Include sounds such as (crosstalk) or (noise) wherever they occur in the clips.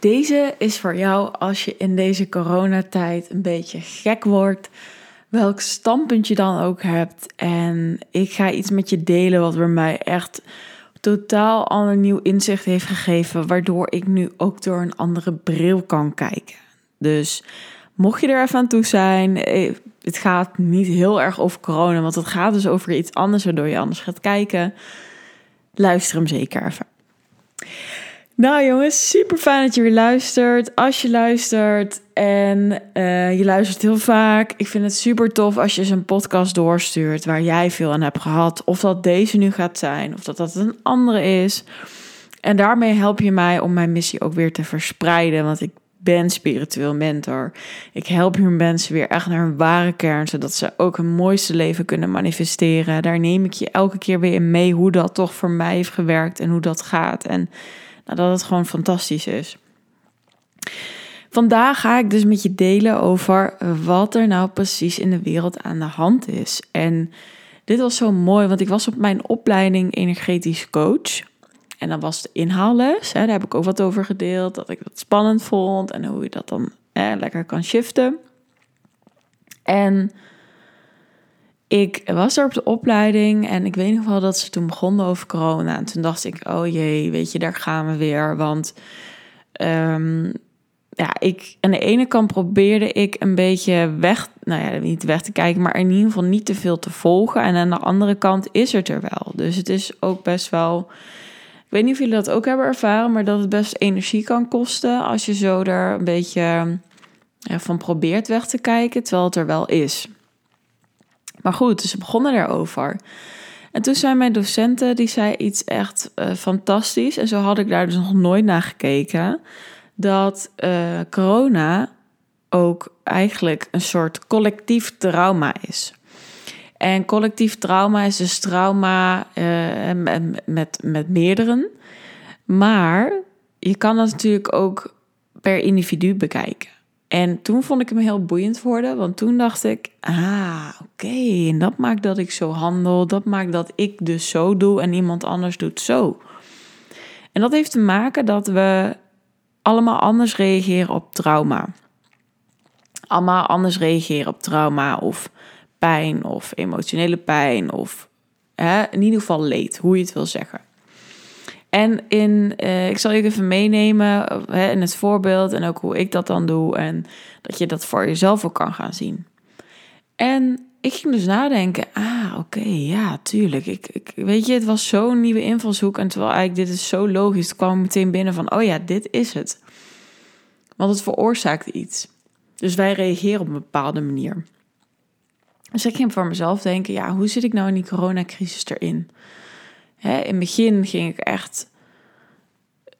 Deze is voor jou als je in deze coronatijd een beetje gek wordt. Welk standpunt je dan ook hebt. En ik ga iets met je delen wat bij mij echt totaal ander nieuw inzicht heeft gegeven. Waardoor ik nu ook door een andere bril kan kijken. Dus mocht je er even aan toe zijn. Eh, het gaat niet heel erg over corona. Want het gaat dus over iets anders waardoor je anders gaat kijken. Luister hem zeker even. Nou jongens, super fijn dat je weer luistert. Als je luistert en uh, je luistert heel vaak. Ik vind het super tof als je een podcast doorstuurt waar jij veel aan hebt gehad. Of dat deze nu gaat zijn, of dat dat een andere is. En daarmee help je mij om mijn missie ook weer te verspreiden. Want ik ben spiritueel mentor. Ik help mensen weer echt naar hun ware kern, zodat ze ook hun mooiste leven kunnen manifesteren. Daar neem ik je elke keer weer in mee hoe dat toch voor mij heeft gewerkt en hoe dat gaat. En dat het gewoon fantastisch is. Vandaag ga ik dus met je delen over wat er nou precies in de wereld aan de hand is. En dit was zo mooi, want ik was op mijn opleiding energetisch coach. En dan was de inhaalles. Hè, daar heb ik ook wat over gedeeld. Dat ik dat spannend vond en hoe je dat dan lekker kan shiften. En ik was er op de opleiding en ik weet nog wel dat ze toen begonnen over corona. En toen dacht ik, oh jee, weet je, daar gaan we weer. Want um, ja, ik aan de ene kant probeerde ik een beetje weg, nou ja, niet weg te kijken, maar in ieder geval niet te veel te volgen. En aan de andere kant is het er wel. Dus het is ook best wel. Ik weet niet of jullie dat ook hebben ervaren, maar dat het best energie kan kosten als je zo er een beetje ja, van probeert weg te kijken, terwijl het er wel is. Maar goed, dus ze begonnen erover. En toen zei mijn docenten, die zei iets echt uh, fantastisch. En zo had ik daar dus nog nooit naar gekeken. Dat uh, corona ook eigenlijk een soort collectief trauma is. En collectief trauma is dus trauma uh, met, met, met. Maar je kan dat natuurlijk ook per individu bekijken. En toen vond ik hem heel boeiend worden, want toen dacht ik, ah, oké, en dat maakt dat ik zo handel, dat maakt dat ik dus zo doe en iemand anders doet zo. En dat heeft te maken dat we allemaal anders reageren op trauma. Allemaal anders reageren op trauma of pijn of emotionele pijn of hè, in ieder geval leed, hoe je het wil zeggen. En in, uh, ik zal je even meenemen hè, in het voorbeeld en ook hoe ik dat dan doe. En dat je dat voor jezelf ook kan gaan zien. En ik ging dus nadenken, ah oké, ja, tuurlijk. Ik, ik, weet je, het was zo'n nieuwe invalshoek. En terwijl eigenlijk dit is zo logisch, het kwam meteen binnen van, oh ja, dit is het. Want het veroorzaakt iets. Dus wij reageren op een bepaalde manier. Dus ik ging voor mezelf denken, ja, hoe zit ik nou in die coronacrisis erin? Hè, in het begin ging ik echt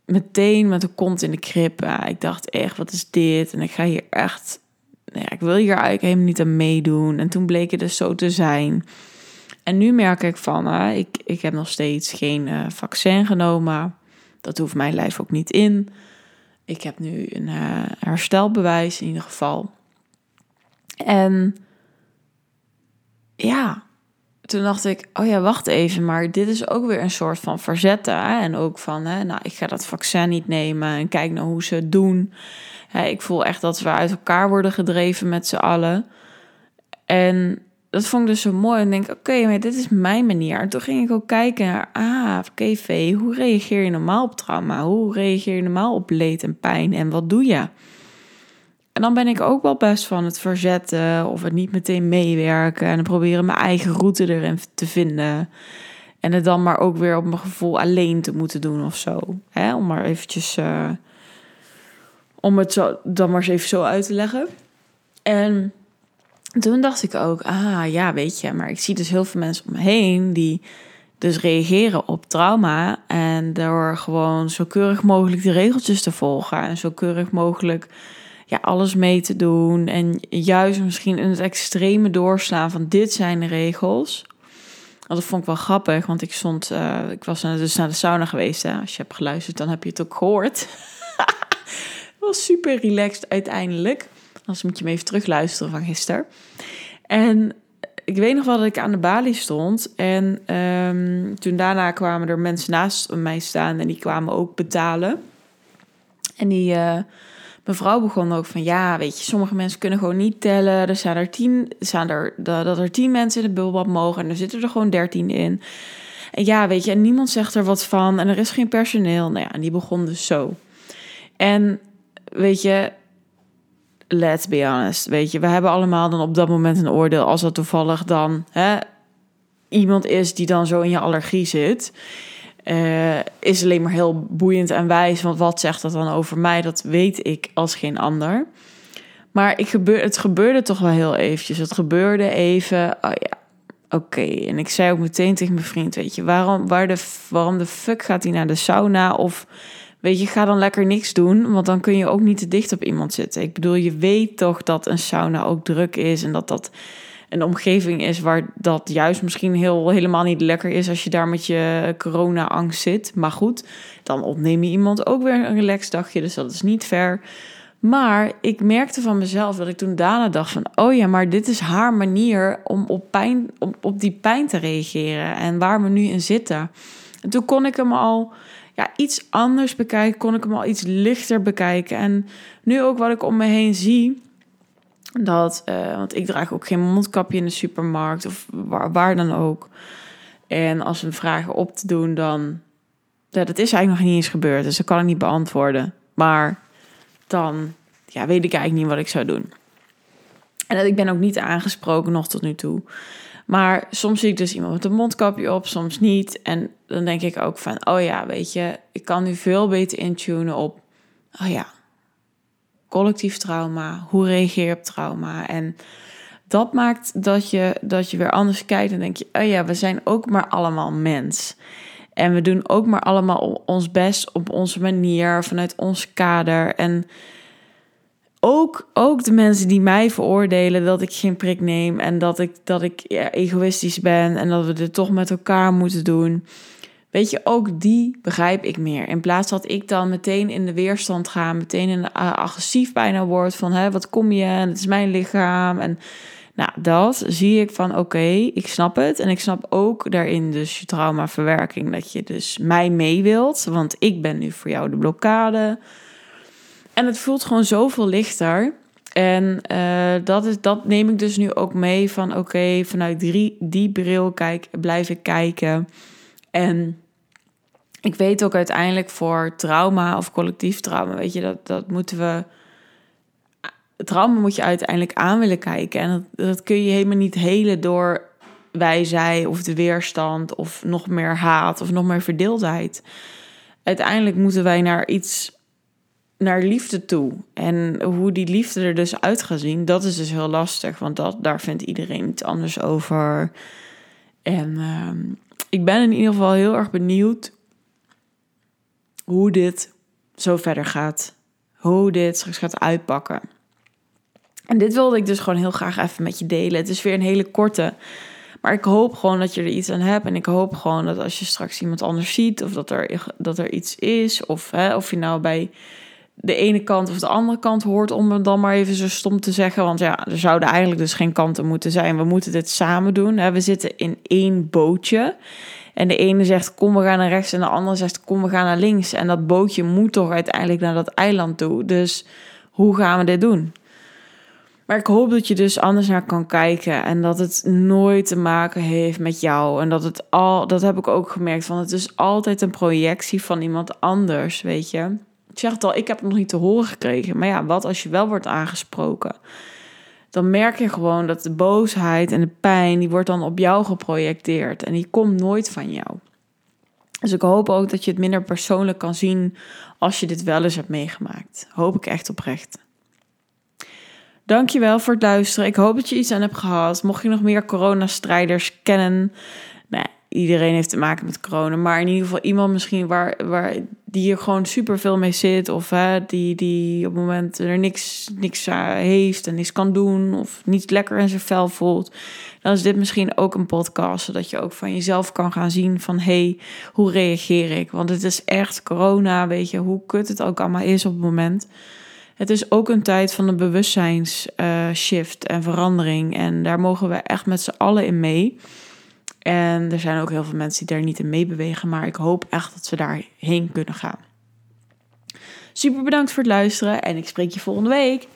meteen met de kont in de krip. ik dacht echt, wat is dit? En ik ga hier echt, nou ja, ik wil hier eigenlijk helemaal niet aan meedoen. En toen bleek het dus zo te zijn. En nu merk ik van, ik, ik heb nog steeds geen uh, vaccin genomen. Dat hoeft mijn lijf ook niet in. Ik heb nu een uh, herstelbewijs in ieder geval. En ja, toen dacht ik, oh ja, wacht even, maar dit is ook weer een soort van verzetten. Hè? En ook van, hè, nou, ik ga dat vaccin niet nemen en kijk naar hoe ze het doen. Hè, ik voel echt dat we uit elkaar worden gedreven met z'n allen. En dat vond ik dus zo mooi. En denk, oké, maar dit is mijn manier. En toen ging ik ook kijken naar, ah, oké, V, hoe reageer je normaal op trauma? Hoe reageer je normaal op leed en pijn? En wat doe je? En dan ben ik ook wel best van het verzetten of het niet meteen meewerken. En dan proberen mijn eigen route erin te vinden. En het dan maar ook weer op mijn gevoel alleen te moeten doen of zo. Hè? Om maar eventjes. Uh, om het zo, dan maar eens even zo uit te leggen. En toen dacht ik ook, ah ja, weet je, maar ik zie dus heel veel mensen om me heen die dus reageren op trauma. En door gewoon zo keurig mogelijk de regeltjes te volgen. En zo keurig mogelijk ja, alles mee te doen. En juist misschien in het extreme doorslaan van dit zijn de regels. Dat vond ik wel grappig, want ik stond, uh, ik was dus naar de sauna geweest. Hè. Als je hebt geluisterd, dan heb je het ook gehoord. (laughs) het was super relaxed uiteindelijk. Als moet je me even terugluisteren van gisteren. En ik weet nog wel dat ik aan de balie stond. En um, toen daarna kwamen er mensen naast mij staan en die kwamen ook betalen. En die uh, mevrouw begon ook van, ja, weet je, sommige mensen kunnen gewoon niet tellen. Er zijn er tien, zijn er, dat er tien mensen in de bubbelbad mogen en er zitten er gewoon dertien in. En ja, weet je, en niemand zegt er wat van en er is geen personeel. Nou ja, en die begon dus zo. En weet je, let's be honest, weet je, we hebben allemaal dan op dat moment een oordeel als dat toevallig dan hè, iemand is die dan zo in je allergie zit. Uh, is alleen maar heel boeiend en wijs. Want wat zegt dat dan over mij? Dat weet ik als geen ander. Maar ik gebeur, het gebeurde toch wel heel eventjes. Het gebeurde even. Oh ja, oké. En ik zei ook meteen tegen mijn vriend: Weet je, waarom, waar de, waarom de fuck gaat hij naar de sauna? Of weet je, ga dan lekker niks doen. Want dan kun je ook niet te dicht op iemand zitten. Ik bedoel, je weet toch dat een sauna ook druk is. En dat dat een omgeving is waar dat juist misschien heel, helemaal niet lekker is als je daar met je corona-angst zit. Maar goed, dan opneem je iemand ook weer een relaxed dagje, dus dat is niet ver. Maar ik merkte van mezelf dat ik toen daarna dacht van... oh ja, maar dit is haar manier om op, pijn, op, op die pijn te reageren en waar we nu in zitten. En toen kon ik hem al ja, iets anders bekijken, kon ik hem al iets lichter bekijken. En nu ook wat ik om me heen zie dat, uh, want ik draag ook geen mondkapje in de supermarkt of waar, dan ook. En als we vragen op te doen, dan. Ja, dat is eigenlijk nog niet eens gebeurd, dus dat kan ik niet beantwoorden. Maar dan ja, weet ik eigenlijk niet wat ik zou doen. En ik ben ook niet aangesproken nog tot nu toe. Maar soms zie ik dus iemand met een mondkapje op, soms niet. En dan denk ik ook van, oh ja, weet je, ik kan nu veel beter intunen op, oh ja, collectief trauma, hoe reageer je op trauma. En dat maakt dat je, dat je weer anders kijkt en denk je, oh ja, we zijn ook maar allemaal mens. En we doen ook maar allemaal ons best op onze manier, vanuit ons kader. En ook, ook de mensen die mij veroordelen dat ik geen prik neem en dat ik, dat ik egoïstisch ben en dat we dit toch met elkaar moeten doen. Weet je, ook die begrijp ik meer. In plaats dat ik dan meteen in de weerstand ga, meteen in de agressief bijna word van hè, wat kom je en het is mijn lichaam. En nou, dat zie ik van oké, ik snap het. En ik snap ook daarin dus je traumaverwerking, dat je dus mij mee wilt, want ik ben nu voor jou de blokkade. En het voelt gewoon zoveel lichter. En uh, dat, is, dat neem ik dus nu ook mee van oké, vanuit die, die bril kijk, blijf ik kijken. En ik weet ook uiteindelijk voor trauma of collectief trauma, weet je, dat, dat moeten we. Trauma moet je uiteindelijk aan willen kijken. En dat, dat kun je helemaal niet helen door wij, zij of de weerstand of nog meer haat of nog meer verdeeldheid. Uiteindelijk moeten wij naar iets, naar liefde toe. En hoe die liefde er dus uit gaat zien, dat is dus heel lastig. Want dat, daar vindt iedereen iets anders over. En uh, ik ben in ieder geval heel erg benieuwd hoe dit zo verder gaat. Hoe dit straks gaat uitpakken. En dit wilde ik dus gewoon heel graag even met je delen. Het is weer een hele korte. Maar ik hoop gewoon dat je er iets aan hebt. En ik hoop gewoon dat als je straks iemand anders ziet, of dat er, dat er iets is, of hè, of je nou bij de ene kant of de andere kant hoort, om het dan maar even zo stom te zeggen. Want ja, er zouden eigenlijk dus geen kanten moeten zijn. We moeten dit samen doen. We zitten in één bootje. En de ene zegt kom we gaan naar rechts en de andere zegt kom we gaan naar links. En dat bootje moet toch uiteindelijk naar dat eiland toe. Dus hoe gaan we dit doen? Maar ik hoop dat je dus anders naar kan kijken en dat het nooit te maken heeft met jou. En dat het al, dat heb ik ook gemerkt, van het is altijd een projectie van iemand anders, weet je. Ik zeg het al, ik heb het nog niet te horen gekregen. Maar ja, wat als je wel wordt aangesproken? Dan merk je gewoon dat de boosheid en de pijn, die wordt dan op jou geprojecteerd. En die komt nooit van jou. Dus ik hoop ook dat je het minder persoonlijk kan zien als je dit wel eens hebt meegemaakt. Hoop ik echt oprecht. Dankjewel voor het luisteren. Ik hoop dat je iets aan hebt gehad. Mocht je nog meer coronastrijders kennen, nou, iedereen heeft te maken met corona, maar in ieder geval iemand misschien waar, waar die er gewoon super veel mee zit, of hè, die, die op het moment er niks, niks heeft en niks kan doen, of niet lekker in zijn vel voelt, dan is dit misschien ook een podcast, zodat je ook van jezelf kan gaan zien van hey, hoe reageer ik? Want het is echt corona, weet je, hoe kut het ook allemaal is op het moment. Het is ook een tijd van een bewustzijnsshift uh, en verandering. En daar mogen we echt met z'n allen in mee. En er zijn ook heel veel mensen die daar niet in meebewegen, maar ik hoop echt dat we daarheen kunnen gaan. Super bedankt voor het luisteren en ik spreek je volgende week.